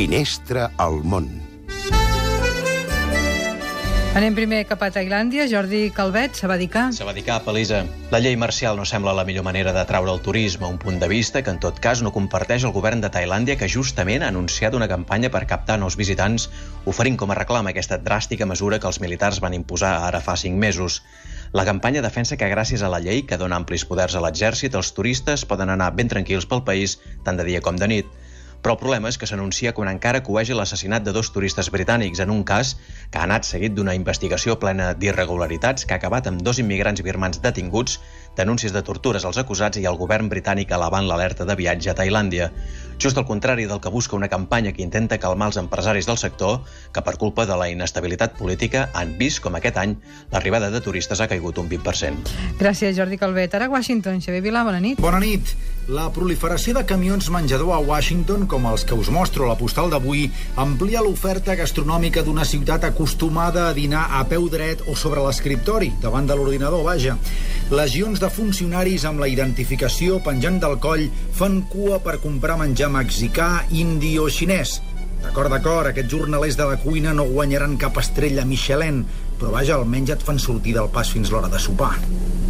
Finestra al món. Anem primer cap a Tailàndia. Jordi Calvet, se va dir que... Se va dir cap, Elisa. La llei marcial no sembla la millor manera de traure el turisme, un punt de vista que en tot cas no comparteix el govern de Tailàndia que justament ha anunciat una campanya per captar nous visitants, oferint com a reclam aquesta dràstica mesura que els militars van imposar ara fa cinc mesos. La campanya defensa que gràcies a la llei que dona amplis poders a l'exèrcit, els turistes poden anar ben tranquils pel país, tant de dia com de nit. Però el problema és que s'anuncia quan encara coegi l'assassinat de dos turistes britànics en un cas que ha anat seguit d'una investigació plena d'irregularitats que ha acabat amb dos immigrants birmans detinguts, denúncies de tortures als acusats i el govern britànic elevant l'alerta de viatge a Tailàndia. Just al contrari del que busca una campanya que intenta calmar els empresaris del sector, que per culpa de la inestabilitat política han vist com aquest any l'arribada de turistes ha caigut un 20%. Gràcies, Jordi Calvet. Ara a Washington. Xavier Vilà, bona nit. Bona nit. La proliferació de camions menjador a Washington, com els que us mostro a la postal d'avui, amplia l'oferta gastronòmica d'una ciutat acostumada a dinar a peu dret o sobre l'escriptori, davant de l'ordinador, vaja. Legions de funcionaris amb la identificació penjant del coll fan cua per comprar menjar mexicà, indi o xinès. D'acord, d'acord, aquests jornalers de la cuina no guanyaran cap estrella Michelin, però vaja, almenys et fan sortir del pas fins l'hora de sopar.